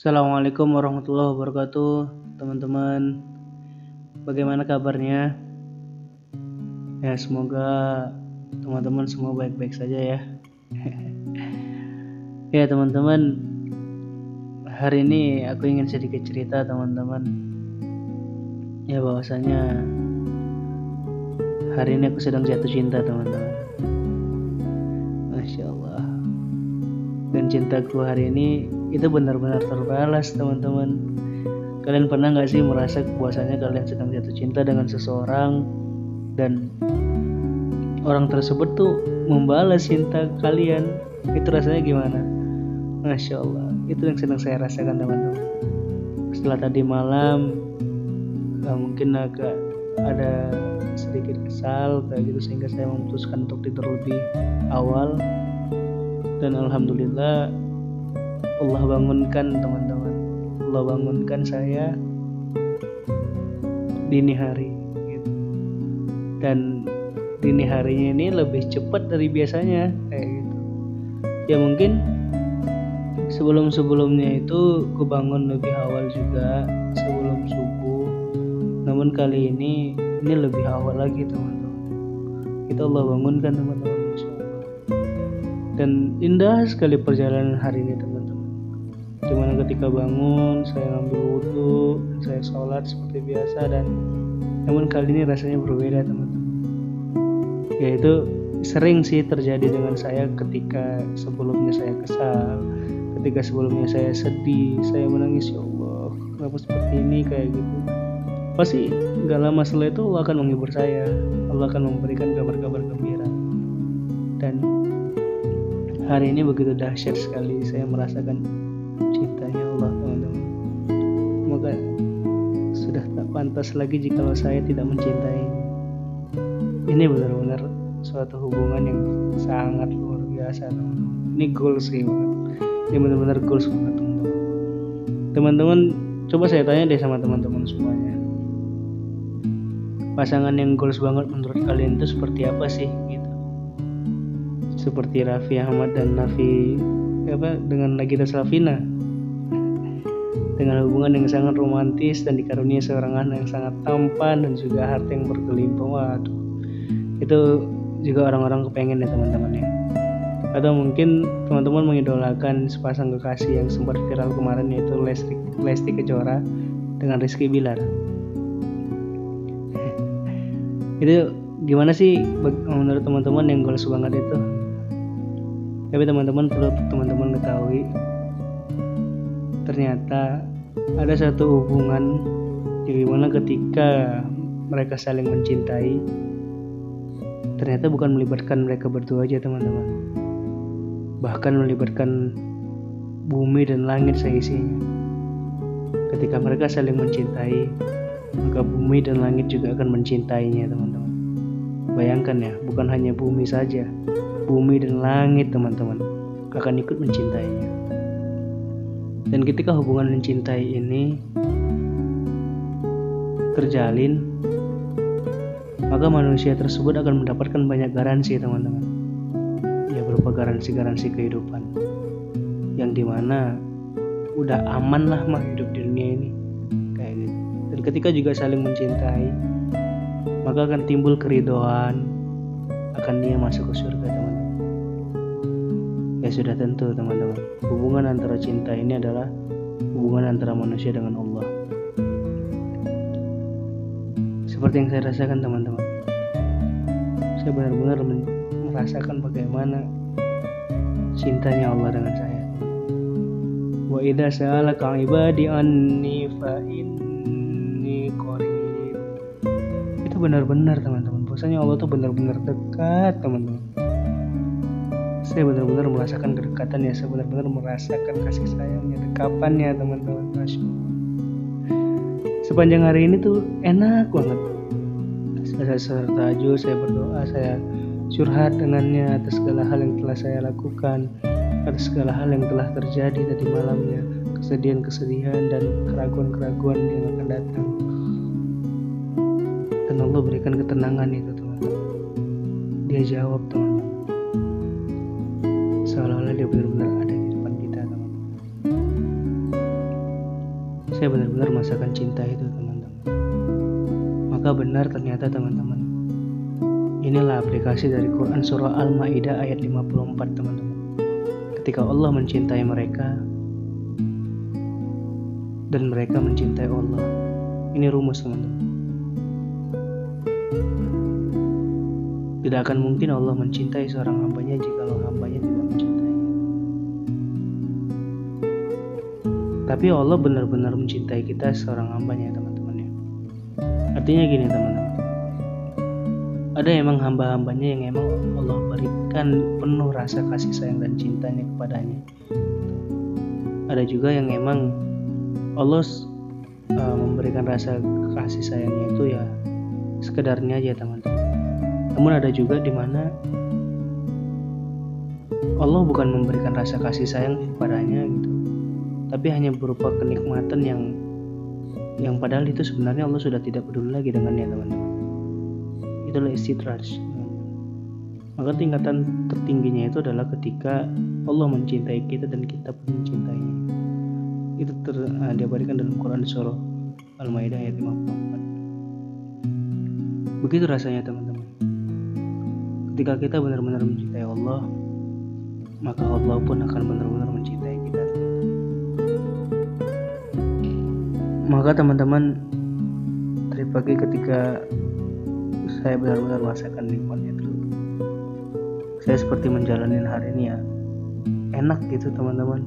Assalamualaikum warahmatullahi wabarakatuh, teman-teman. Bagaimana kabarnya? Ya, semoga teman-teman semua baik-baik saja ya. ya, teman-teman. Hari ini aku ingin sedikit cerita, teman-teman. Ya, bahwasanya hari ini aku sedang jatuh cinta, teman-teman. Masya Allah. Dan cintaku hari ini itu benar-benar terbalas teman-teman. Kalian pernah nggak sih merasa kepuasannya kalian sedang jatuh cinta dengan seseorang dan orang tersebut tuh membalas cinta kalian? Itu rasanya gimana? Masya Allah itu yang sedang saya rasakan teman-teman. Setelah tadi malam gak mungkin agak ada sedikit kesal kayak gitu sehingga saya memutuskan untuk tidur lebih awal. Dan alhamdulillah Allah bangunkan teman-teman. Allah bangunkan saya dini hari gitu. dan dini harinya ini lebih cepat dari biasanya kayak gitu. Ya mungkin sebelum sebelumnya itu kebangun lebih awal juga sebelum subuh. Namun kali ini ini lebih awal lagi teman-teman. Kita Allah bangunkan teman-teman dan indah sekali perjalanan hari ini teman-teman di mana ketika bangun saya ngambil wudhu saya sholat seperti biasa dan namun kali ini rasanya berbeda teman-teman. Yaitu sering sih terjadi dengan saya ketika sebelumnya saya kesal ketika sebelumnya saya sedih saya menangis ya Allah kenapa seperti ini? kayak gitu. Pasti nggak lama setelah itu Allah akan menghibur saya Allah akan memberikan kabar-kabar gembira. Dan hari ini begitu dahsyat sekali saya merasakan pantas lagi jika saya tidak mencintai. Ini benar-benar suatu hubungan yang sangat luar biasa teman-teman. Ini goals sih ini benar-benar goals banget teman-teman. Teman-teman coba saya tanya deh sama teman-teman semuanya. Pasangan yang goals banget menurut kalian itu seperti apa sih gitu? Seperti Raffi Ahmad dan Nafi apa dengan Nagita Slavina dengan hubungan yang sangat romantis dan dikaruniai seorang anak yang sangat tampan dan juga harta yang berkelimpah waduh. Itu juga orang-orang kepengen ya teman-teman ya. Atau mungkin teman-teman mengidolakan sepasang kekasih yang sempat viral kemarin yaitu Lesti, Lesti Kejora dengan Rizky Bilar. Itu gimana sih menurut teman-teman yang goals banget itu? Tapi teman-teman perlu teman-teman ketahui ternyata ada satu hubungan di mana ketika mereka saling mencintai. Ternyata bukan melibatkan mereka berdua aja teman-teman. Bahkan melibatkan bumi dan langit seisinya. Ketika mereka saling mencintai maka bumi dan langit juga akan mencintainya teman-teman. Bayangkan ya bukan hanya bumi saja bumi dan langit teman-teman akan ikut mencintainya dan ketika hubungan mencintai ini terjalin, maka manusia tersebut akan mendapatkan banyak garansi teman-teman. Ya berupa garansi-garansi kehidupan. Yang di mana udah aman lah mah hidup di dunia ini. Kayak gitu. Dan ketika juga saling mencintai, maka akan timbul keridoan akan dia masuk ke surga. Sudah tentu teman-teman, hubungan antara cinta ini adalah hubungan antara manusia dengan Allah. Seperti yang saya rasakan teman-teman. Saya benar-benar merasakan bagaimana cintanya Allah dengan saya. Wa idza sa'alaka ibadi anni fa inni qarib. Itu benar-benar teman-teman. Bahwasanya Allah tuh benar-benar dekat, teman-teman saya benar-benar merasakan kedekatan ya saya benar-benar merasakan kasih sayangnya. Dekapannya teman-teman? Masya sepanjang hari ini tuh enak banget. Saya serta tahajud saya berdoa saya curhat dengannya atas segala hal yang telah saya lakukan atas segala hal yang telah terjadi tadi malamnya kesedihan-kesedihan dan keraguan-keraguan yang akan datang. Dan Allah berikan ketenangan itu teman-teman. Dia jawab teman seolah-olah dia benar-benar ada di depan kita teman saya benar-benar merasakan cinta itu teman-teman. Maka benar ternyata teman-teman inilah aplikasi dari Quran surah Al-Maidah ayat 54 teman-teman. Ketika Allah mencintai mereka dan mereka mencintai Allah. Ini rumus teman-teman. Tidak akan mungkin Allah mencintai seorang hambanya jika tapi Allah benar-benar mencintai kita seorang hambanya teman-teman ya. Artinya gini teman-teman. Ada emang hamba-hambanya yang emang Allah berikan penuh rasa kasih sayang dan cintanya kepadanya. Ada juga yang emang Allah uh, memberikan rasa kasih sayangnya itu ya sekedarnya aja teman-teman. Namun ada juga di mana Allah bukan memberikan rasa kasih sayang kepadanya tapi hanya berupa kenikmatan yang yang padahal itu sebenarnya Allah sudah tidak peduli lagi dengannya teman-teman. Itulah istidraj. Maka tingkatan tertingginya itu adalah ketika Allah mencintai kita dan kita pun mencintainya. Itu ter, uh, diabadikan dalam Quran surah Al-Maidah ayat 54 begitu rasanya teman-teman. Ketika kita benar-benar mencintai Allah maka Allah pun akan benar-benar mencintai maka teman-teman tadi pagi ketika saya benar-benar merasakan nikmatnya itu. Saya seperti menjalani hari ini ya. Enak gitu teman-teman.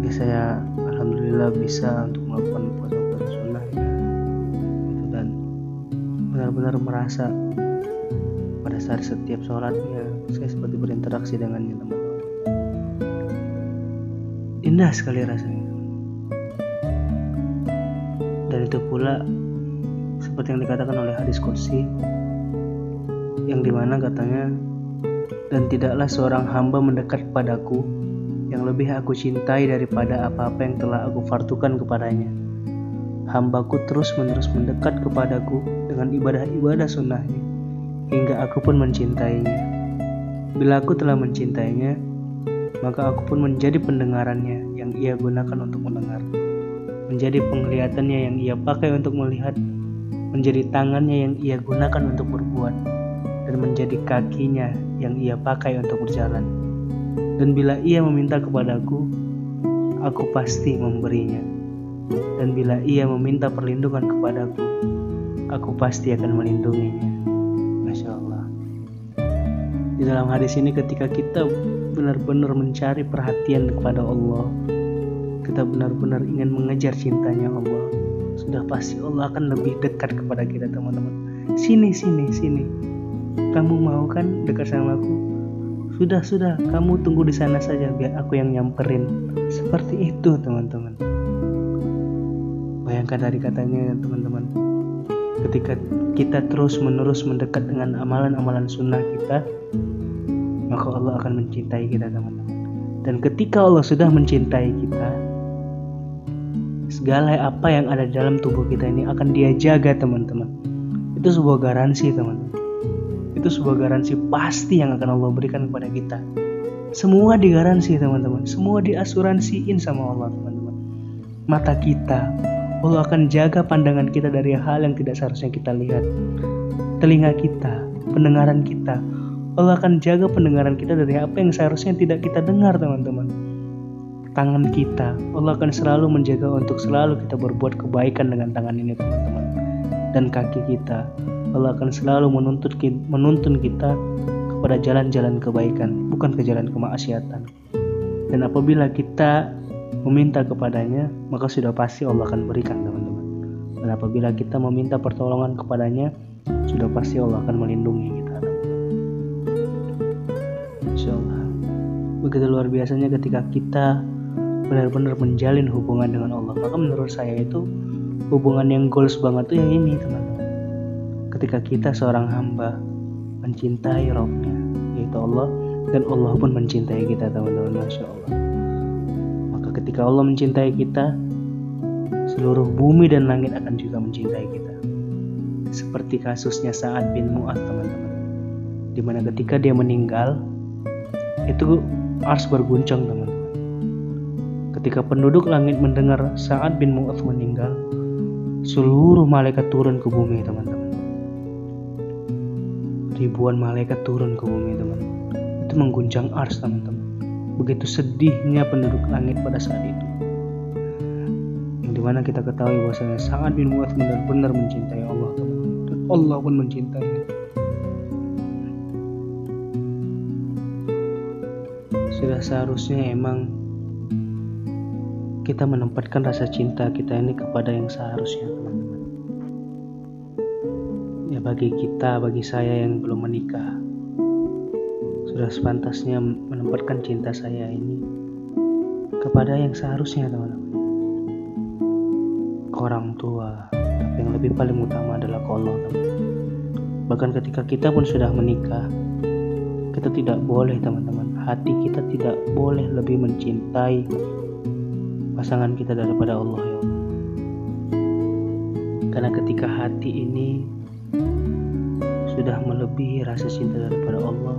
Ya saya alhamdulillah bisa untuk melakukan puasa-puasa sunnah ya. gitu dan benar-benar merasa pada saat setiap sholatnya saya seperti berinteraksi dengannya teman-teman. Indah sekali rasanya itu pula seperti yang dikatakan oleh hadis kursi yang di mana katanya dan tidaklah seorang hamba mendekat padaku yang lebih aku cintai daripada apa-apa yang telah aku fartukan kepadanya. Hambaku terus menerus mendekat kepadaku dengan ibadah-ibadah sunnahnya hingga aku pun mencintainya. Bila aku telah mencintainya maka aku pun menjadi pendengarannya yang ia gunakan untuk mendengar menjadi penglihatannya yang ia pakai untuk melihat, menjadi tangannya yang ia gunakan untuk berbuat, dan menjadi kakinya yang ia pakai untuk berjalan. Dan bila ia meminta kepadaku, aku pasti memberinya. Dan bila ia meminta perlindungan kepadaku, aku pasti akan melindunginya. Masya Allah. Di dalam hadis ini ketika kita benar-benar mencari perhatian kepada Allah, kita benar-benar ingin mengejar cintanya Allah sudah pasti Allah akan lebih dekat kepada kita teman-teman. Sini sini sini. Kamu mau kan dekat sama aku? Sudah sudah. Kamu tunggu di sana saja biar aku yang nyamperin. Seperti itu teman-teman. Bayangkan dari katanya teman-teman. Ketika kita terus menerus mendekat dengan amalan-amalan sunnah kita maka Allah akan mencintai kita teman-teman. Dan ketika Allah sudah mencintai kita segala apa yang ada di dalam tubuh kita ini akan dia jaga teman-teman. Itu sebuah garansi teman-teman. Itu sebuah garansi pasti yang akan Allah berikan kepada kita. Semua digaransi teman-teman. Semua diasuransiin sama Allah teman-teman. Mata kita Allah akan jaga pandangan kita dari hal yang tidak seharusnya kita lihat. Telinga kita pendengaran kita Allah akan jaga pendengaran kita dari apa yang seharusnya tidak kita dengar teman-teman tangan kita. Allah akan selalu menjaga untuk selalu kita berbuat kebaikan dengan tangan ini teman-teman. Dan kaki kita. Allah akan selalu menuntut menuntun kita kepada jalan-jalan kebaikan, bukan ke jalan kemaksiatan. Dan apabila kita meminta kepadanya, maka sudah pasti Allah akan berikan teman-teman. Dan apabila kita meminta pertolongan kepadanya, sudah pasti Allah akan melindungi kita. Insya Allah. Begitu luar biasanya ketika kita benar-benar menjalin hubungan dengan Allah. Maka menurut saya itu hubungan yang goals banget tuh yang ini teman-teman. Ketika kita seorang hamba mencintai rohnya yaitu Allah dan Allah pun mencintai kita teman-teman Masya Allah. Maka ketika Allah mencintai kita seluruh bumi dan langit akan juga mencintai kita. Seperti kasusnya Sa'ad bin Mu'ad teman-teman. Di mana ketika dia meninggal itu harus berguncang teman ketika penduduk langit mendengar Sa'ad bin Mu'adh meninggal, seluruh malaikat turun ke bumi, teman-teman. Ribuan malaikat turun ke bumi, teman-teman. Itu mengguncang ars, teman-teman. Begitu sedihnya penduduk langit pada saat itu. Yang di mana kita ketahui bahwasanya Sa'ad bin Mu'adh benar-benar mencintai Allah, teman-teman. Dan Allah pun mencintainya. Sudah seharusnya emang kita menempatkan rasa cinta kita ini kepada yang seharusnya teman-teman. Ya bagi kita bagi saya yang belum menikah sudah sepantasnya menempatkan cinta saya ini kepada yang seharusnya teman-teman. Ke orang tua tapi yang lebih paling utama adalah ke Allah teman-teman. Bahkan ketika kita pun sudah menikah kita tidak boleh teman-teman hati kita tidak boleh lebih mencintai pasangan kita daripada Allah ya Karena ketika hati ini sudah melebihi rasa cinta daripada Allah,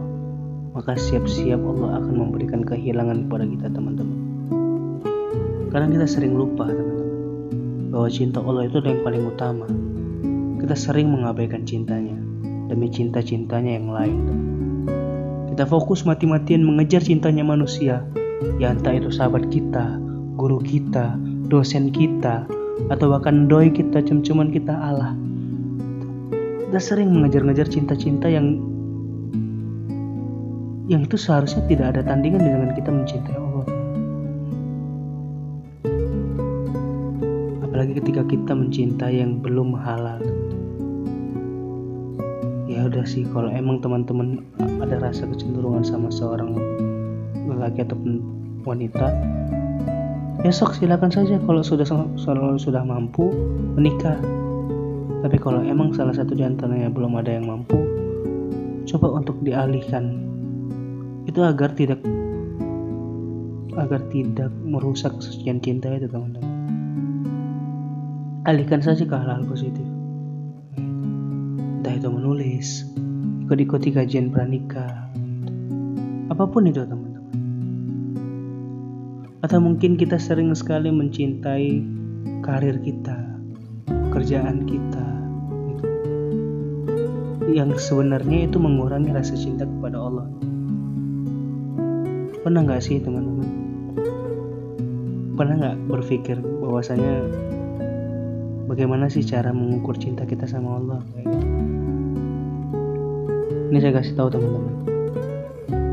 maka siap-siap Allah akan memberikan kehilangan kepada kita teman-teman. Karena kita sering lupa teman-teman bahwa cinta Allah itu yang paling utama. Kita sering mengabaikan cintanya demi cinta-cintanya yang lain. Kita fokus mati-matian mengejar cintanya manusia, ya entah itu sahabat kita, guru kita, dosen kita, atau bahkan doi kita, cem-ceman kita Allah. Kita sering mengejar-ngejar cinta-cinta yang yang itu seharusnya tidak ada tandingan dengan kita mencintai Allah. Apalagi ketika kita mencintai yang belum halal. Ya udah sih kalau emang teman-teman ada rasa kecenderungan sama seorang lelaki ataupun wanita besok silakan saja kalau sudah kalau sudah mampu menikah. Tapi kalau emang salah satu di antaranya belum ada yang mampu coba untuk dialihkan. Itu agar tidak agar tidak merusak kesucian cinta itu teman-teman. Alihkan saja ke hal-hal positif. Entah itu menulis ikut-ikuti kajian pranikah apa pun itu teman atau mungkin kita sering sekali mencintai karir kita, pekerjaan kita, gitu. yang sebenarnya itu mengurangi rasa cinta kepada Allah. Pernah nggak sih teman-teman? Pernah nggak berpikir bahwasanya bagaimana sih cara mengukur cinta kita sama Allah? Gitu? Ini saya kasih tahu teman-teman.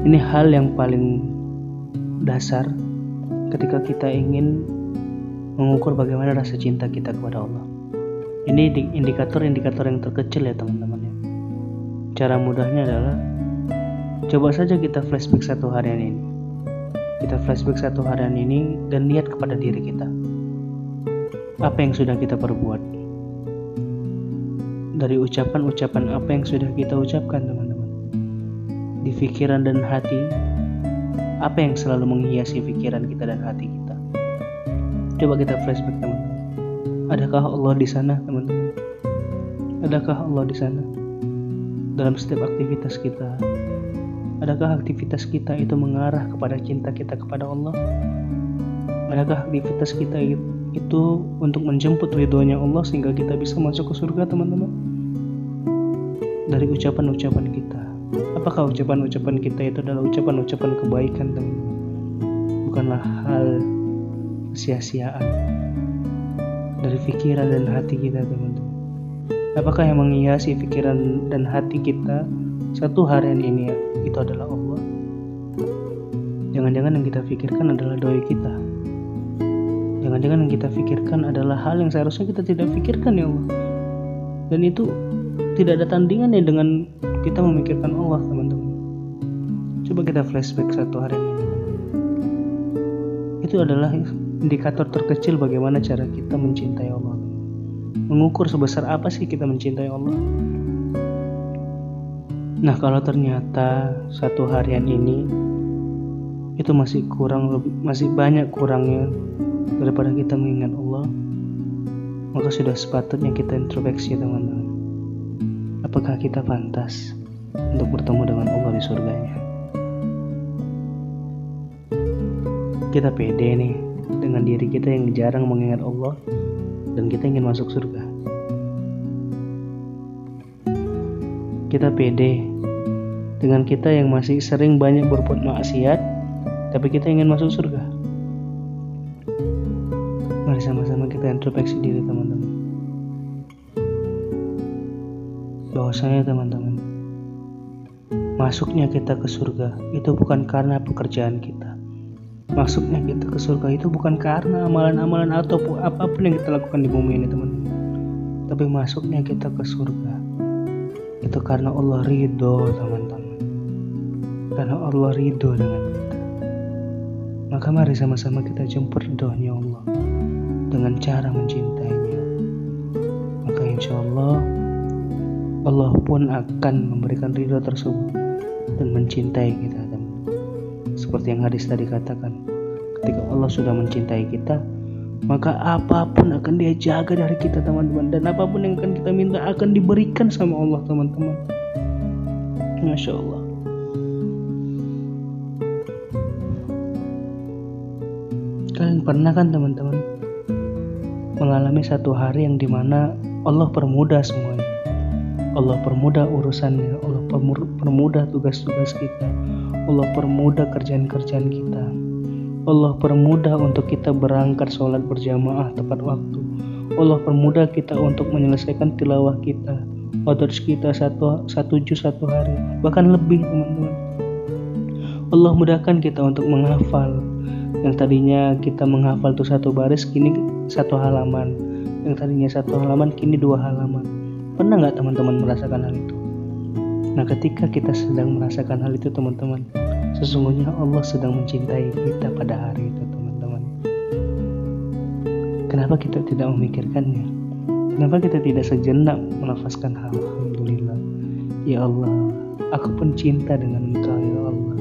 Ini hal yang paling dasar ketika kita ingin mengukur bagaimana rasa cinta kita kepada Allah. Ini indikator-indikator yang terkecil ya teman-teman ya. Cara mudahnya adalah coba saja kita flashback satu harian ini. Kita flashback satu harian ini dan lihat kepada diri kita. Apa yang sudah kita perbuat? Dari ucapan-ucapan apa yang sudah kita ucapkan teman-teman. Di pikiran dan hati apa yang selalu menghiasi pikiran kita dan hati kita? Coba kita flashback teman-teman. Adakah Allah di sana teman-teman? Adakah Allah di sana? Dalam setiap aktivitas kita, adakah aktivitas kita itu mengarah kepada cinta kita kepada Allah? Adakah aktivitas kita itu untuk menjemput ridhonya Allah sehingga kita bisa masuk ke surga teman-teman? Dari ucapan-ucapan kita, Apakah ucapan-ucapan kita itu adalah ucapan-ucapan kebaikan teman-teman? Bukanlah hal sia-siaan dari pikiran dan hati kita teman-teman. Apakah yang menghiasi pikiran dan hati kita satu harian ini ya, itu adalah Allah? Jangan-jangan yang kita pikirkan adalah doa kita. Jangan-jangan yang kita pikirkan adalah hal yang seharusnya kita tidak pikirkan ya Allah. Dan itu tidak ada tandingannya dengan kita memikirkan Allah teman-teman. Coba kita flashback satu hari. Ini itu adalah indikator terkecil bagaimana cara kita mencintai Allah. Mengukur sebesar apa sih kita mencintai Allah? Nah kalau ternyata satu harian ini itu masih kurang lebih masih banyak kurangnya daripada kita mengingat Allah maka sudah sepatutnya kita introspeksi teman-teman apakah kita pantas untuk bertemu dengan Allah di surganya? Kita pede nih dengan diri kita yang jarang mengingat Allah dan kita ingin masuk surga. Kita pede dengan kita yang masih sering banyak berbuat maksiat, tapi kita ingin masuk surga. Mari sama-sama kita introspeksi diri teman-teman. Bahwasanya teman-teman, masuknya kita ke surga itu bukan karena pekerjaan kita. Masuknya kita ke surga itu bukan karena amalan-amalan ataupun apa pun yang kita lakukan di bumi ini teman-teman. Tapi masuknya kita ke surga itu karena Allah ridho teman-teman karena Allah ridho dengan kita. Maka mari sama-sama kita jemput ridhonya Allah dengan cara mencintainya. Maka insya Allah Allah pun akan memberikan ridho tersebut dan mencintai kita teman. Seperti yang hadis tadi katakan, ketika Allah sudah mencintai kita, maka apa pun akan dia jaga dari kita teman-teman dan apa pun yang akan kita minta akan diberikan sama Allah teman-teman. Masya Allah. Kalian pernah kan teman-teman mengalami satu hari yang di mana Allah permudah semuanya. Allah permudah urusannya, Allah permudah tugas-tugas kita, Allah permudah kerjaan-kerjaan kita. Allah permudah untuk kita berangkat sholat berjamaah tepat waktu. Allah permudah kita untuk menyelesaikan tilawah kita, otot kita satu, satu juz satu hari, bahkan lebih teman-teman. Allah mudahkan kita untuk menghafal, yang tadinya kita menghafal tuh satu baris kini satu halaman yang tadinya satu halaman kini dua halaman pernah nggak teman-teman merasakan hal itu nah ketika kita sedang merasakan hal itu teman-teman sesungguhnya Allah sedang mencintai kita pada hari itu teman-teman kenapa kita tidak memikirkannya kenapa kita tidak sejenak menafaskan hal Alhamdulillah ya Allah aku pun cinta dengan engkau ya Allah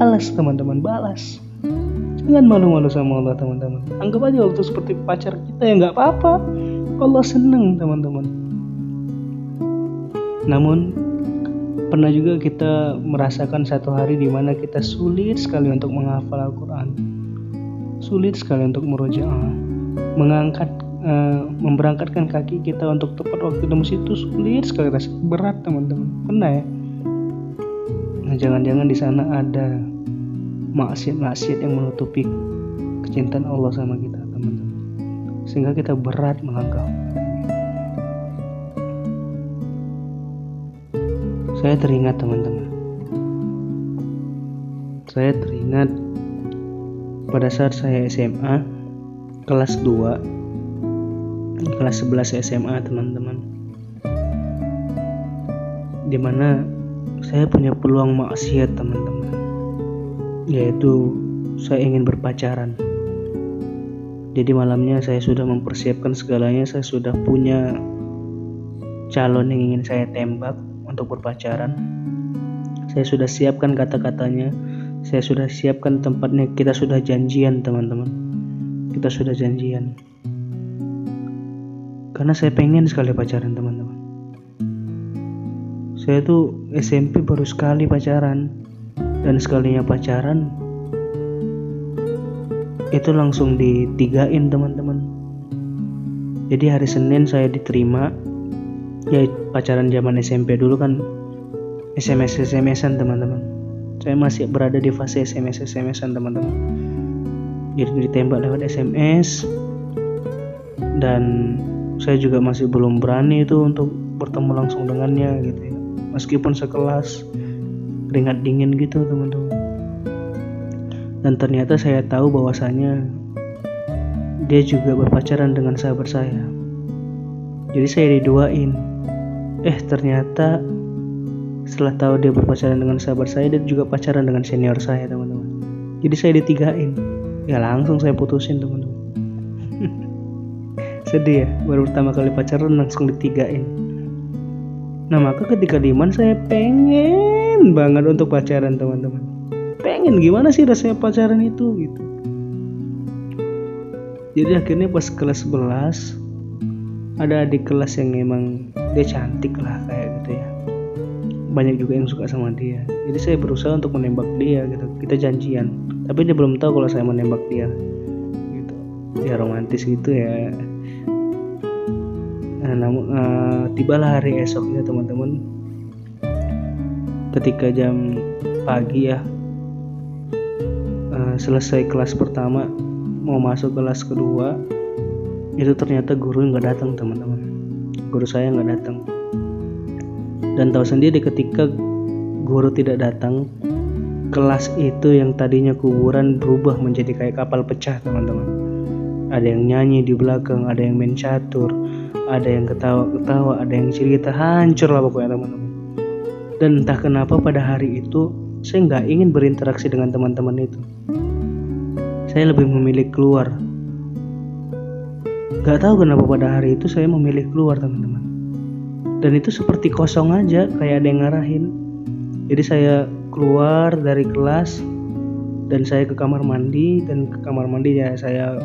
balas teman-teman balas Jangan malu-malu sama Allah teman-teman. Anggap aja waktu seperti pacar kita ya nggak apa-apa. Allah seneng teman-teman. Namun pernah juga kita merasakan satu hari di mana kita sulit sekali untuk menghafal Al-Quran. Sulit sekali untuk merojaah. Mengangkat uh, memberangkatkan kaki kita untuk tepat waktu di masjid itu sulit sekali rasa berat teman-teman. Pernah ya? Nah, jangan-jangan di sana ada maksiat-maksiat yang menutupi kecintaan Allah sama kita teman-teman sehingga kita berat melangkah saya teringat teman-teman. Saya teringat pada saat saya SMA kelas 2 kelas 11 SMA teman-teman. Di mana saya punya peluang maksiat teman-teman. Yaitu saya ingin berpacaran. Jadi malamnya saya sudah mempersiapkan segalanya, saya sudah punya calon yang ingin saya tembak untuk berpacaran. Saya sudah siapkan kata-katanya, saya sudah siapkan tempatnya, kita sudah janjian teman-teman. Kita sudah janjian. Karena saya pengen sekali pacaran teman-teman. Saya tuh SMP baru sekali pacaran dan sekalinya pacaran itu langsung ditigain teman-teman jadi hari Senin saya diterima ya pacaran zaman SMP dulu kan SMS SMSan teman-teman. Saya masih berada di fase SMS SMSan teman-teman. Jadi ditembak lewat SMS dan saya juga masih belum berani itu untuk bertemu langsung dengannya gitu ya. Meskipun sekelas keringat dingin gitu teman-teman. Dan ternyata saya tahu bahwasanya dia juga berpacaran dengan sahabat saya. Jadi saya diduain eh ternyata setelah tahu dia berpacaran dengan sahabat saya dia juga pacaran dengan senior saya teman-teman. Jadi saya ditigain ya langsung saya putusin teman-teman. Sedih ya baru pertama kali pacaran langsung ditigain nah maka ketika diman saya pengen banget untuk pacaran teman-teman. Pengen gimana sih rasanya pacaran itu gitu. Jadi akhirnya pas kelas 11 ada adik kelas yang emang dia cantik lah kayak gitu ya. Banyak juga yang suka sama dia. Jadi saya berusaha untuk menembak dia gitu. Kita janjian. Tapi dia belum tahu kalau saya menembak dia. Ya romantis gitu ya. Nah, namun uh, tibalah hari esoknya teman-teman. Ketika jam pagi ya uh, selesai kelas pertama mau masuk kelas kedua itu ternyata guru nggak datang teman-teman. Guru saya nggak datang. Dan tahu sendiri ketika guru tidak datang kelas itu yang tadinya kuburan berubah menjadi kayak kapal pecah teman-teman. Ada yang nyanyi di belakang ada yang main catur ada yang ketawa-ketawa ada yang cerita hancur lah pokoknya teman-teman. Dan entah kenapa pada hari itu saya nggak ingin berinteraksi dengan teman-teman itu. Saya lebih memilih keluar Gak tahu kenapa pada hari itu saya memilih keluar teman-teman. Dan itu seperti kosong aja kayak ada yang ngarahin. Jadi saya keluar dari kelas dan saya ke kamar mandi dan ke kamar mandi ya saya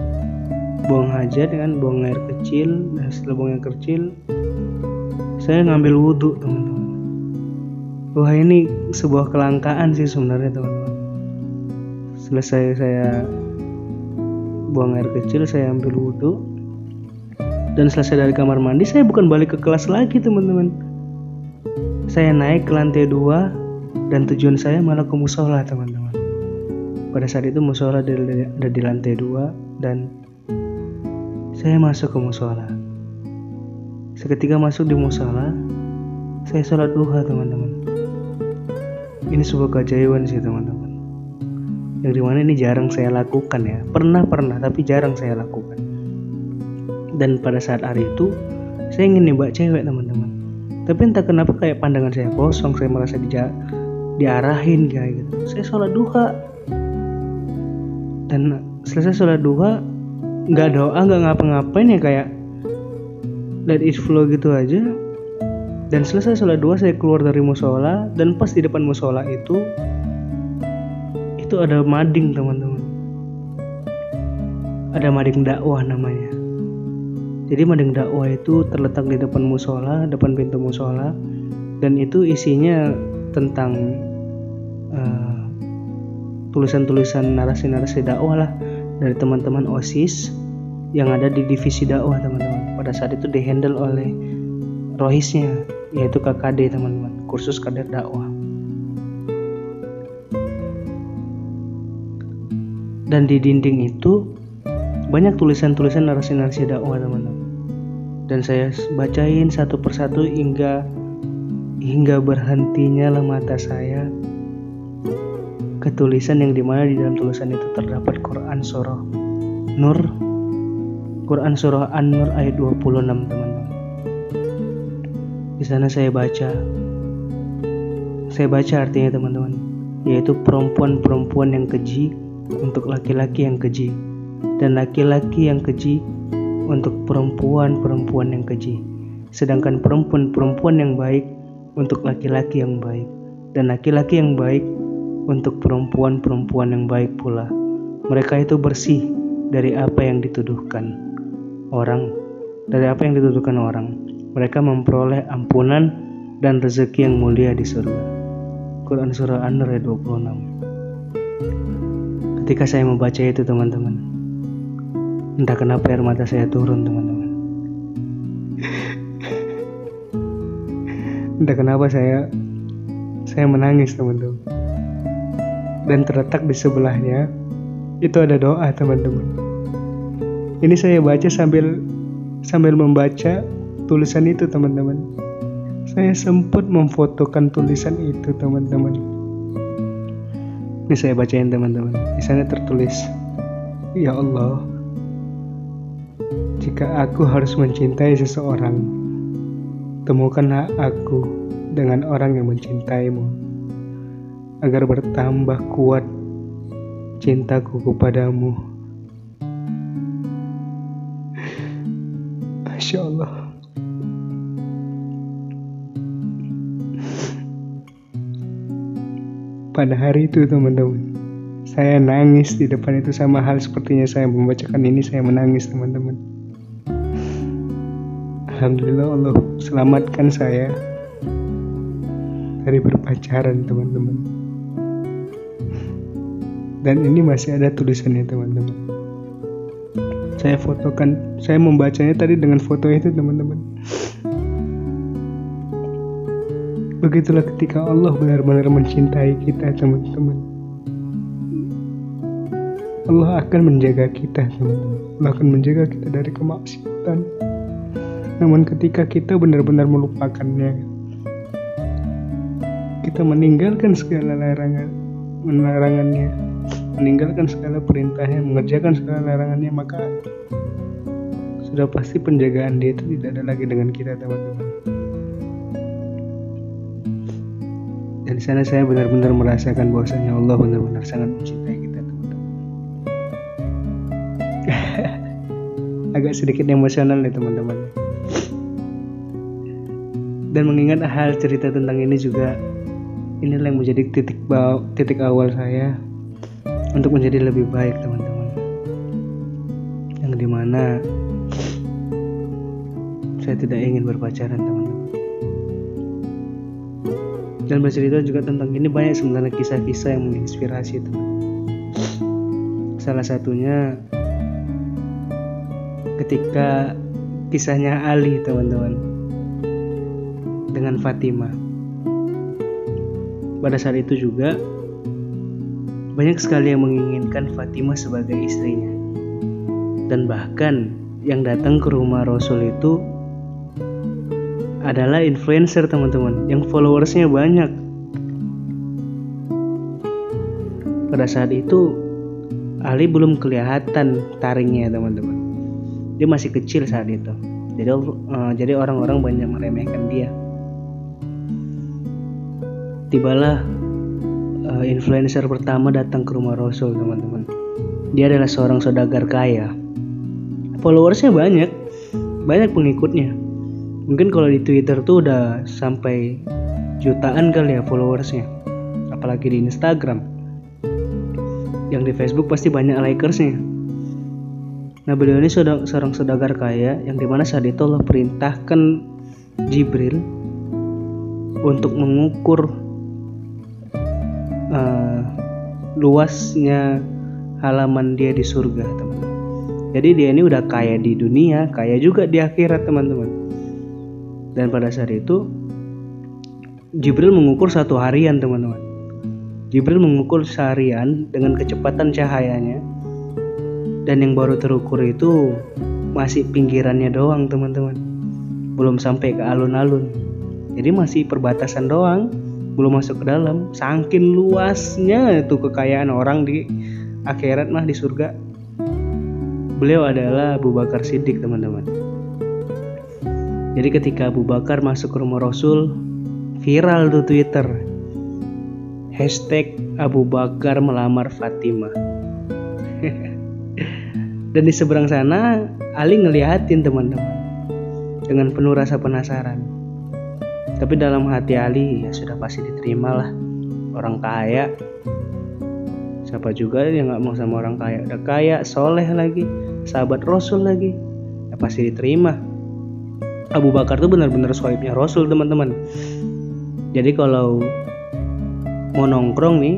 buang hajat dengan buang air kecil dan setelah buang air kecil saya ngambil wudhu teman-teman. Wah ini sebuah kelangkaan sih sebenarnya teman-teman. Selesai saya buang air kecil saya ambil wudhu dan selesai dari kamar mandi saya bukan balik ke kelas lagi teman-teman. Saya naik ke lantai dua dan tujuan saya malah ke musola teman-teman. Pada saat itu musola ada di lantai dua dan saya masuk ke musola. Seketika masuk di musola saya sholat duha teman-teman. Ini sebuah keajaiban sih teman-teman. Yang di mana ini jarang saya lakukan ya. Pernah pernah tapi jarang saya lakukan dan pada saat hari itu saya ingin nembak cewek teman-teman. Tapi entah kenapa kayak pandangan saya kosong saya merasa di diarahin kayak gitu. Saya sholat duha. Dan selesai sholat duha nggak doa nggak ngapa-ngapain ya kayak let it flow gitu aja. Dan selesai sholat duha saya keluar dari musola. Dan pas di depan musola itu itu ada mading teman-teman. Ada mading dakwah namanya jadi mading dakwah itu terletak di depan musola, depan pintu musola, dan itu isinya tentang uh, tulisan-tulisan narasi-narasi dakwah lah dari teman-teman osis yang ada di divisi dakwah teman-teman. Pada saat itu dihandle oleh rohisnya yaitu KKD teman-teman, kursus kader dakwah. Dan di dinding itu banyak tulisan-tulisan narasi-narasi dakwah teman-teman. Dan saya bacain satu persatu hingga hingga berhentinya lah mata saya ke tulisan yang di mana di dalam tulisan itu terdapat Quran surah Nur. Quran surah An-Nur ayat 26 teman-teman. Di sana saya baca. Saya baca artinya teman-teman yaitu perempuan-perempuan yang keji untuk laki-laki yang keji dan laki-laki yang keji untuk perempuan-perempuan yang keji, sedangkan perempuan-perempuan yang baik untuk laki-laki yang baik, dan laki-laki yang baik untuk perempuan-perempuan yang baik pula. Mereka itu bersih dari apa yang dituduhkan orang, dari apa yang dituduhkan orang. Mereka memperoleh ampunan dan rezeki yang mulia di surga. Quran Surah An-Nur ayat 26 Ketika saya membaca itu teman-teman Entah kenapa air mata saya turun teman-teman. Entah kenapa saya Saya menangis teman-teman. Dan terletak di sebelahnya Itu ada doa teman-teman. Ini saya baca sambil Sambil membaca tulisan itu teman-teman. Saya sempat memfotokan tulisan itu teman-teman. Ini saya bacain teman-teman. Di sana tertulis Ya Allah jika aku harus mencintai seseorang, temukanlah aku dengan orang yang mencintaimu, agar bertambah kuat cintaku kepadamu. Masya Allah. Pada hari itu teman-teman, saya nangis di depan itu sama hal sepertinya saya membacakan ini saya menangis teman-teman. Alhamdulillah Allah selamatkan saya dari berpacaran teman-teman. Dan ini masih ada tulisannya teman-teman. Saya fotokan saya membacanya tadi dengan foto itu teman-teman. Begitulah ketika Allah benar-benar mencintai kita teman-teman. Allah akan menjaga kita teman-teman. Allah akan menjaga kita dari kemaksiatan namun ketika kita benar-benar melupakannya kita meninggalkan segala larangan larangannya meninggalkan segala perintahnya mengerjakan segala larangannya maka sudah pasti penjagaan dia itu tidak ada lagi dengan kita teman-teman. Dan sana saya benar-benar merasakan bahwasanya Allah benar-benar sangat mencintai kita teman-teman. Agak sedikit emosional nih teman-teman dan mengingat hal cerita tentang ini juga inilah yang menjadi titik bawah, titik awal saya untuk menjadi lebih baik teman-teman. Yang di mana saya tidak ingin berpacaran teman-teman. Dan bercerita juga tentang ini banyak sebenarnya kisah-kisah yang menginspirasi teman-teman. Salah satunya ketika kisahnya Ali teman-teman dengan Fatimah pada saat itu juga banyak sekali yang menginginkan Fatimah sebagai istrinya. Dan bahkan yang datang ke rumah Rasul itu adalah influencer teman-teman yang followersnya banyak. Pada saat itu Ali belum kelihatan taringnya teman-teman. Dia masih kecil saat itu. Jadi uh, jadi orang-orang banyak meremehkan dia. Tibalah uh, influencer pertama datang ke rumah Rasul teman-teman. Dia adalah seorang saudagar kaya. Followersnya banyak banyak pengikutnya. Mungkin kalau di Twitter tuh udah sampai jutaan kali ya followersnya apalagi di Instagram. Yang di Facebook pasti banyak likersnya. Nah beliau ini seorang saudagar kaya yang di mana saat itu Allah perintahkan Jibril untuk mengukur uh, luasnya halaman dia di surga teman-teman. Jadi dia ini udah kaya di dunia kaya juga di akhirat teman-teman. Dan pada saat itu Jibril mengukur satu harian teman-teman. Jibril mengukur seharian dengan kecepatan cahayanya. Dan yang baru terukur itu masih pinggirannya doang teman-teman. Belum sampai ke alun-alun. Jadi masih perbatasan doang belum masuk ke dalam. Saking luasnya itu kekayaan orang di akhirat mah di surga. Beliau adalah Abu Bakar Siddiq teman-teman. Jadi ketika Abu Bakar masuk ke rumah Rasul viral tuh Twitter. Hashtag Abu Bakar melamar Fatimah. Dan di seberang sana Ali ngeliatin teman-teman dengan penuh rasa penasaran tapi dalam hati Ali ya sudah pasti diterima lah. Orang kaya. Siapa juga yang nggak mau sama orang kaya? Udah kaya soleh lagi. Sahabat Rasul lagi. Ya pasti diterima. Abu Bakar tuh benar-benar swipe-nya Rasul teman-teman. Jadi kalau mau nongkrong nih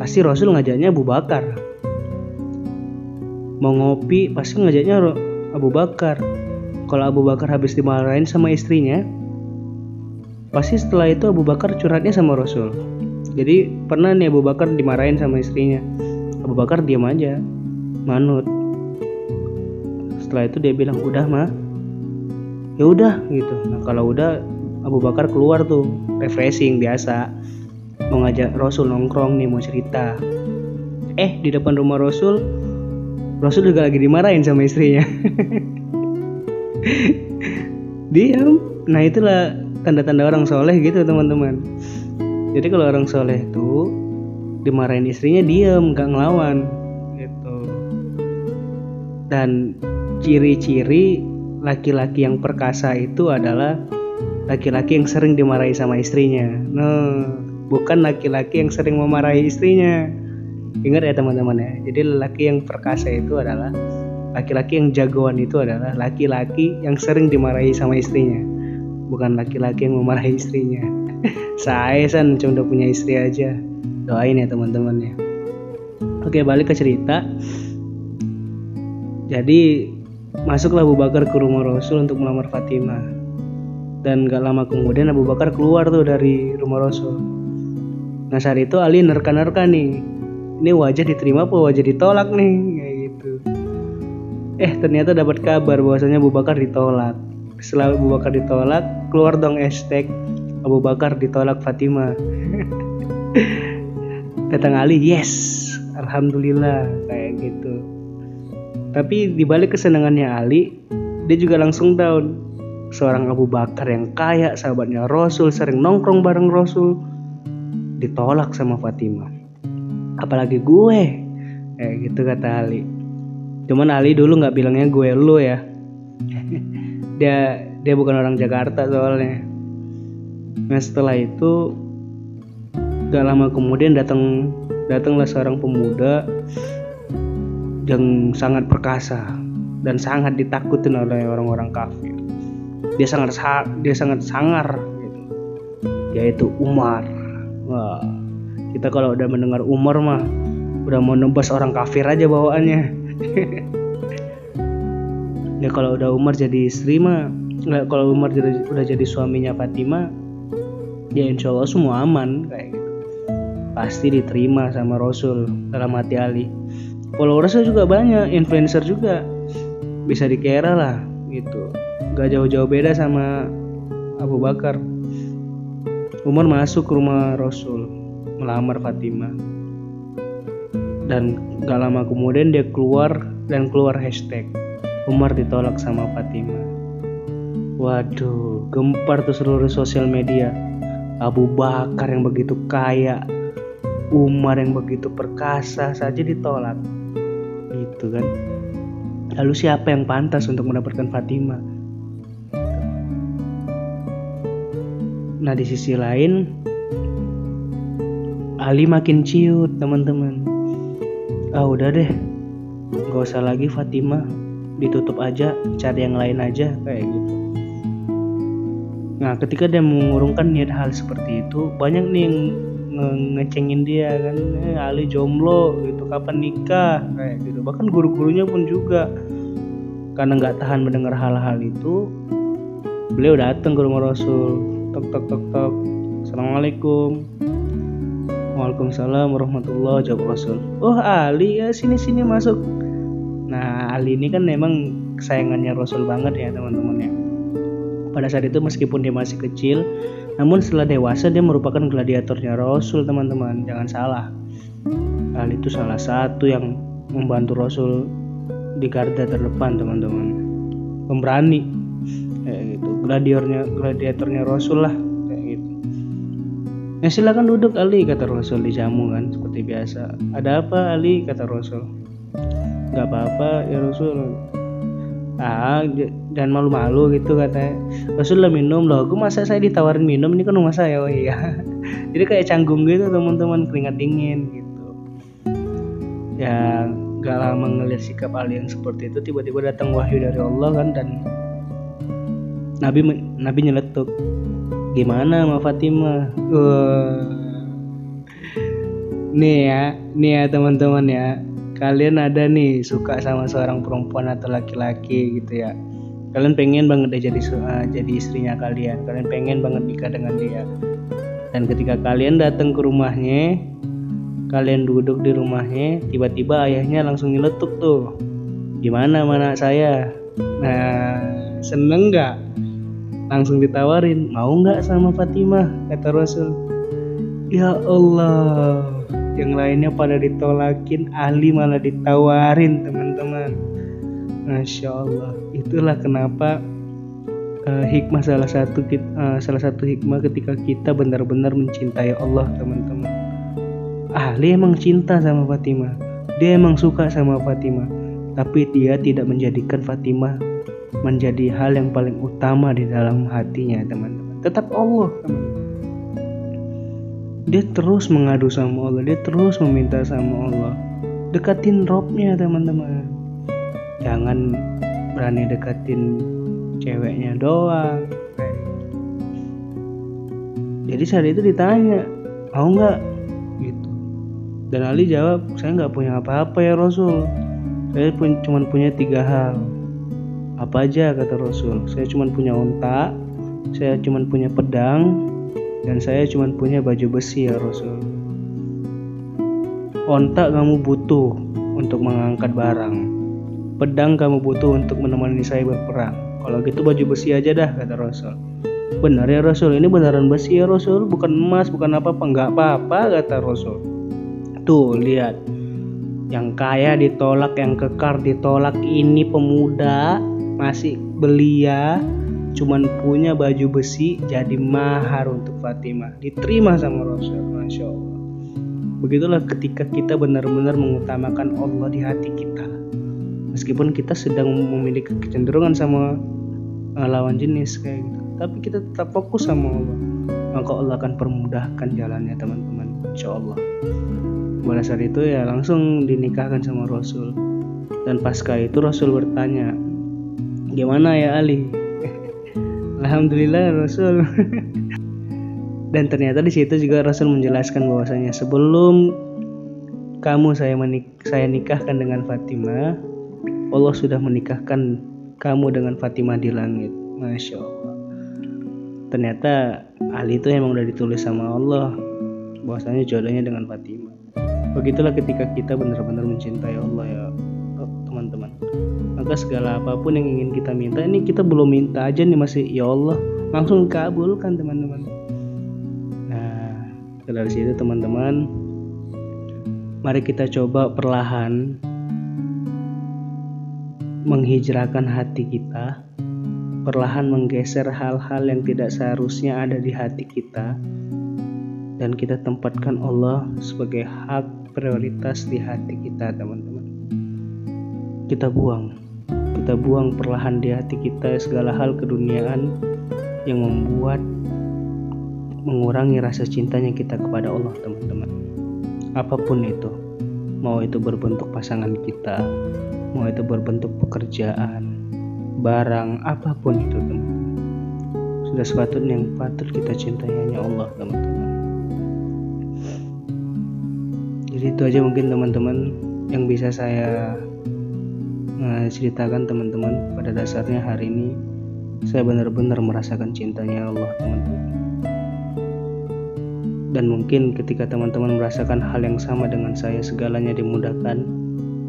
pasti Rasul ngajaknya Abu Bakar. Mau ngopi pasti ngajaknya Abu Bakar. Kalau Abu Bakar habis dimarahin sama istrinya pasti setelah itu Abu Bakar curhatnya sama Rasul. Jadi pernah nih Abu Bakar dimarahin sama istrinya. Abu Bakar diam aja manut. Setelah itu dia bilang udah mah ya udah gitu. Nah kalau udah Abu Bakar keluar tuh refreshing biasa. Mau ngajak Rasul nongkrong nih mau cerita. Eh di depan rumah Rasul Rasul juga lagi dimarahin sama istrinya. Diam. Nah itulah tanda-tanda orang soleh gitu teman-teman. Jadi kalau orang soleh itu dimarahin istrinya diem gak ngelawan gitu. Dan ciri-ciri laki-laki yang perkasa itu adalah laki-laki yang sering dimarahi sama istrinya. Nah bukan laki-laki yang sering memarahi istrinya. Ingat ya teman-teman ya. Jadi laki yang perkasa itu adalah laki-laki yang jagoan itu adalah laki-laki yang sering dimarahi sama istrinya bukan laki-laki yang memarahi istrinya. Saya san cuma udah punya istri aja. Doain ya teman-teman ya. Oke balik ke cerita. Jadi masuklah Abu Bakar ke rumah Rasul untuk melamar Fatimah. Dan gak lama kemudian Abu Bakar keluar tuh dari rumah Rasul. Nah saat itu Ali nerka-nerka nih. Ini wajah diterima apa wajah ditolak nih? Kayak gitu. Eh ternyata dapat kabar bahwasanya Abu Bakar ditolak setelah Abu Bakar ditolak keluar dong hashtag Abu Bakar ditolak Fatimah datang Ali yes alhamdulillah kayak gitu. Tapi dibalik kesenangannya Ali dia juga langsung down. Seorang Abu Bakar yang kaya sahabatnya Rasul sering nongkrong bareng Rasul ditolak sama Fatimah apalagi gue kayak gitu kata Ali. Cuman Ali dulu nggak bilangnya gue lo ya dia dia bukan orang Jakarta soalnya Nah setelah itu gak lama kemudian datang datanglah seorang pemuda yang sangat perkasa dan sangat ditakutin oleh orang-orang kafir. Dia sangat dia sangat sangar gitu. Yaitu Umar. Wah, kita kalau udah mendengar Umar mah udah mau nembas orang kafir aja bawaannya. ya kalau udah Umar jadi istri mah nggak kalau Umar jadi, udah jadi suaminya Fatimah ya insya Allah semua aman kayak gitu. Pasti diterima sama Rasul dalam hati Ali. Followersnya juga banyak influencer juga. Bisa dikira lah gitu. Gak jauh-jauh beda sama Abu Bakar. Umar masuk ke rumah Rasul melamar Fatimah. Dan gak lama kemudian dia keluar dan keluar hashtag Umar ditolak sama Fatimah waduh gempar tuh seluruh sosial media Abu Bakar yang begitu kaya, Umar yang begitu perkasa saja ditolak. Gitu kan. Lalu siapa yang pantas untuk mendapatkan Fatimah? Nah di sisi lain Ali makin ciut teman-teman. Ah udah deh, gak usah lagi Fatimah, ditutup aja, cari yang lain aja kayak gitu. Nah, ketika dia mengurungkan niat hal seperti itu, banyak nih yang nge ngecengin dia kan, eh, Ali jomblo gitu, kapan nikah kayak gitu. Bahkan guru-gurunya pun juga karena nggak tahan mendengar hal-hal itu, beliau datang ke rumah Rasul, tok tok tok tok, assalamualaikum, Waalaikumsalam warahmatullahi Rasul. Oh Ali ya sini sini masuk. Ali ini kan memang kesayangannya Rasul banget ya teman-teman ya. Pada saat itu meskipun dia masih kecil namun setelah dewasa dia merupakan gladiatornya Rasul teman-teman. Jangan salah. Hal itu salah satu yang membantu Rasul di garda terdepan teman-teman. Pemberani. Kayak gitu. Gladiatornya gladiatornya Rasul lah kayak gitu. Ya silakan duduk Ali kata Rasul. Dijamu kan seperti biasa. Ada apa Ali? kata Rasul nggak apa-apa ya Rasul. Ah jangan malu-malu gitu katanya. Rasulullah minum loh. Aku masa saya ditawarin minum? Ini kan rumah saya oh iya. Jadi kayak canggung gitu teman-teman keringat dingin gitu. Ya gak lama ngeliat sikap Ali yang seperti itu tiba-tiba datang wahyu dari Allah kan dan Nabi Nabi nyeletuk gimana sama Fatimah? Uh. nih ya nih ya teman-teman ya kalian ada nih suka sama seorang perempuan atau laki-laki gitu ya. Kalian pengen banget deh jadi uh, jadi istrinya kalian. Kalian pengen banget nikah dengan dia. Dan ketika kalian datang ke rumahnya kalian duduk di rumahnya tiba-tiba ayahnya langsung nyeletuk tuh. Gimana mana saya? Nah seneng nggak? Langsung ditawarin mau nggak sama Fatimah? kata Rasul. Ya Allah yang lainnya pada ditolakin Ali malah ditawarin teman-teman. Masya Allah. Itulah kenapa uh, hikmah salah satu uh, salah satu hikmah ketika kita benar-benar mencintai Allah teman-teman. Ali emang cinta sama Fatimah. Dia emang suka sama Fatimah. Tapi dia tidak menjadikan Fatimah menjadi hal yang paling utama di dalam hatinya teman-teman. Tetap Allah teman-teman dia terus mengadu sama Allah dia terus meminta sama Allah. Dekatin robnya teman-teman. Jangan berani dekatin ceweknya doang. Jadi saat itu ditanya mau nggak? Gitu. Dan Ali jawab saya nggak punya apa-apa ya Rasul. Saya pun cuma punya tiga hal. Apa aja kata Rasul. Saya cuma punya unta saya cuma punya pedang dan saya cuma punya baju besi ya Rasul. Onta kamu butuh untuk mengangkat barang. Pedang kamu butuh untuk menemani saya berperang. Kalau gitu baju besi aja dah kata Rasul. Benar ya Rasul. Ini beneran besi ya Rasul. Bukan emas bukan apa apa nggak apa-apa kata Rasul. Tuh lihat. Yang kaya ditolak, yang kekar ditolak. Ini pemuda masih belia, cuman punya baju besi jadi mahar untuk Fatimah. Diterima sama Rasul, masya Allah. Begitulah ketika kita benar-benar mengutamakan Allah di hati kita. Meskipun kita sedang memiliki kecenderungan sama eh, lawan jenis kayak gitu, tapi kita tetap fokus sama Allah. Maka Allah akan permudahkan jalannya teman-teman, insya Allah pada saat itu ya langsung dinikahkan sama Rasul dan pasca itu Rasul bertanya gimana ya Ali Alhamdulillah Rasul. Dan ternyata di situ juga Rasul menjelaskan bahwasanya sebelum kamu saya menik saya nikahkan dengan Fatimah Allah sudah menikahkan kamu dengan Fatimah di langit. Masya Allah. Ternyata Ali itu emang udah ditulis sama Allah bahwasanya jodohnya dengan Fatimah. Begitulah ketika kita benar-benar mencintai Allah ya. Maka segala apa pun yang ingin kita minta ini kita belum minta aja nih masih ya Allah langsung kabulkan teman-teman. Nah dari situ teman-teman mari kita coba perlahan menghijrahkan hati kita perlahan menggeser hal-hal yang tidak seharusnya ada di hati kita dan kita tempatkan Allah sebagai hak prioritas di hati kita teman-teman. Kita buang kita buang perlahan di hati kita segala hal keduniaan yang membuat mengurangi rasa cintanya kita kepada Allah teman-teman. Apa pun itu mau itu berbentuk pasangan kita mau itu berbentuk pekerjaan barang apa pun itu teman-teman. Sudah sepatutnya yang patut kita cintai hanya Allah teman-teman. Jadi itu aja mungkin teman-teman yang bisa saya ceritakan teman-teman pada dasarnya hari ini saya benar-benar merasakan cintanya Allah teman-teman. Dan mungkin ketika teman-teman merasakan hal yang sama dengan saya segalanya dimudahkan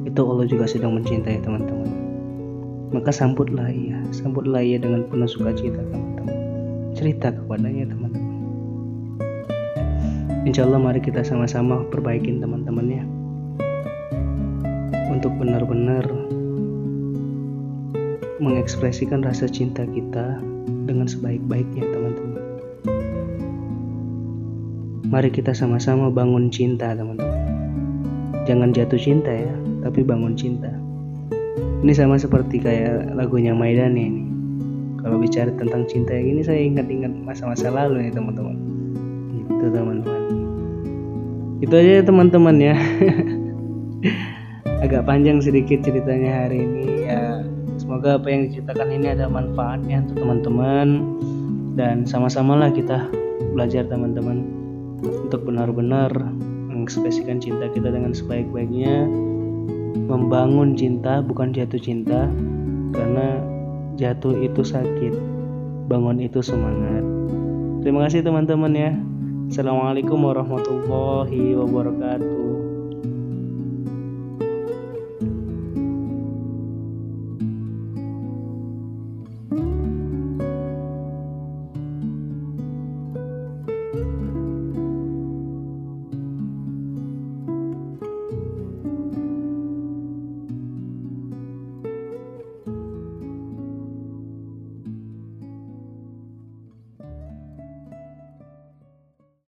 itu Allah juga sedang mencintai teman-teman. Maka sambutlah ia sambutlah ia dengan penuh sukacita teman-teman. Cerita kepadanya teman-teman. Insya Allah mari kita sama-sama perbaikin teman-temannya untuk benar-benar mengekspresikan rasa cinta kita dengan sebaik-baiknya teman-teman. Mari kita sama-sama bangun cinta teman-teman. Jangan jatuh cinta ya, tapi bangun cinta. Ini sama seperti kayak lagunya Maidani ini. Kalau bicara tentang cinta yang ini saya ingat-ingat masa-masa lalu nih teman-teman. Itu teman-teman itu aja ya teman-teman ya agak panjang sedikit ceritanya hari ini semoga apa yang diceritakan ini ada manfaatnya untuk teman-teman. Dan sama-sama lah kita belajar teman-teman untuk benar-benar mengekspresikan cinta kita dengan sebaik-baiknya. Membangun cinta bukan jatuh cinta karena jatuh itu sakit bangun itu semangat. Terima kasih teman-teman ya. Assalamualaikum warahmatullahi wabarakatuh